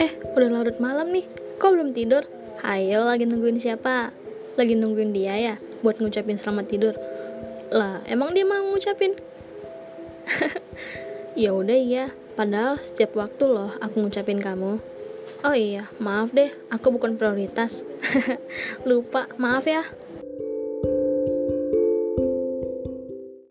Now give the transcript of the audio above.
Eh, udah larut malam nih. Kok belum tidur? Ayo, lagi nungguin siapa? Lagi nungguin dia ya, buat ngucapin selamat tidur. Lah, emang dia mau ngucapin? ya udah iya, padahal setiap waktu loh aku ngucapin kamu. Oh iya, maaf deh, aku bukan prioritas. Lupa, maaf ya.